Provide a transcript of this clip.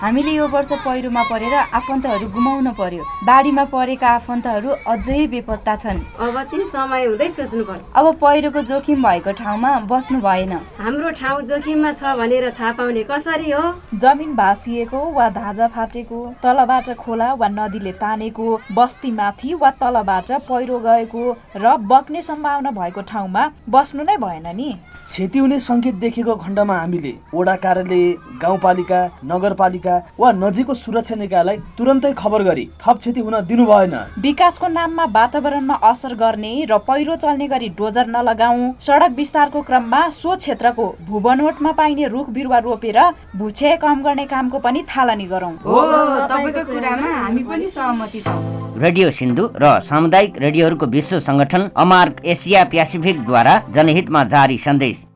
हामीले यो वर्ष पहिरोमा परेर आफन्तहरू गुमाउन पर्यो। बाढीमा परेका आफन्तहरू अझै बेपत्ता छन्। अब चाहिँ समय हुँदै सोच्नुपर्छ। अब पहिरोको जोखिम भएको ठाउँमा बस्नु भएन। हाम्रो ठाउँ जोखिममा छ भनेर थाहा पाउने कसरी हो? जमिन भाँसिएको वा धाजा फाटेको तलबाट खोला वा नदीले तानेको बस्तीमाथि वा तलबाट पहिरो गएको र बग्ने सम्भावना भएको ठाउँमा बस्नु नै भएन नि। क्षति हुने सङ्केत देखेको खण्डमा हामीले वडा कार्यालय गाउँपालिका नगरपालिका वा नजिकको सुरक्षा निकायलाई तुरन्तै खबर गरी थप क्षति हुन दिनु भएन विकासको नाममा वातावरणमा असर गर्ने र पहिरो चल्ने गरी डोजर नलगाऊ सडक विस्तारको क्रममा सो क्षेत्रको भूबनोटमा पाइने रुख बिरुवा रोपेर भूक्षय कम गर्ने कामको पनि थालनी गरौँ। हो तपाईँको कुरामा हामी पनि सहमति छौँ। रेडियो सिन्धु र सामुदायिक रेडियोहरूको विश्व सङ्गठन अमार्क एसिया प्यासिफिकद्वारा जनहितमा जारी सन्देश।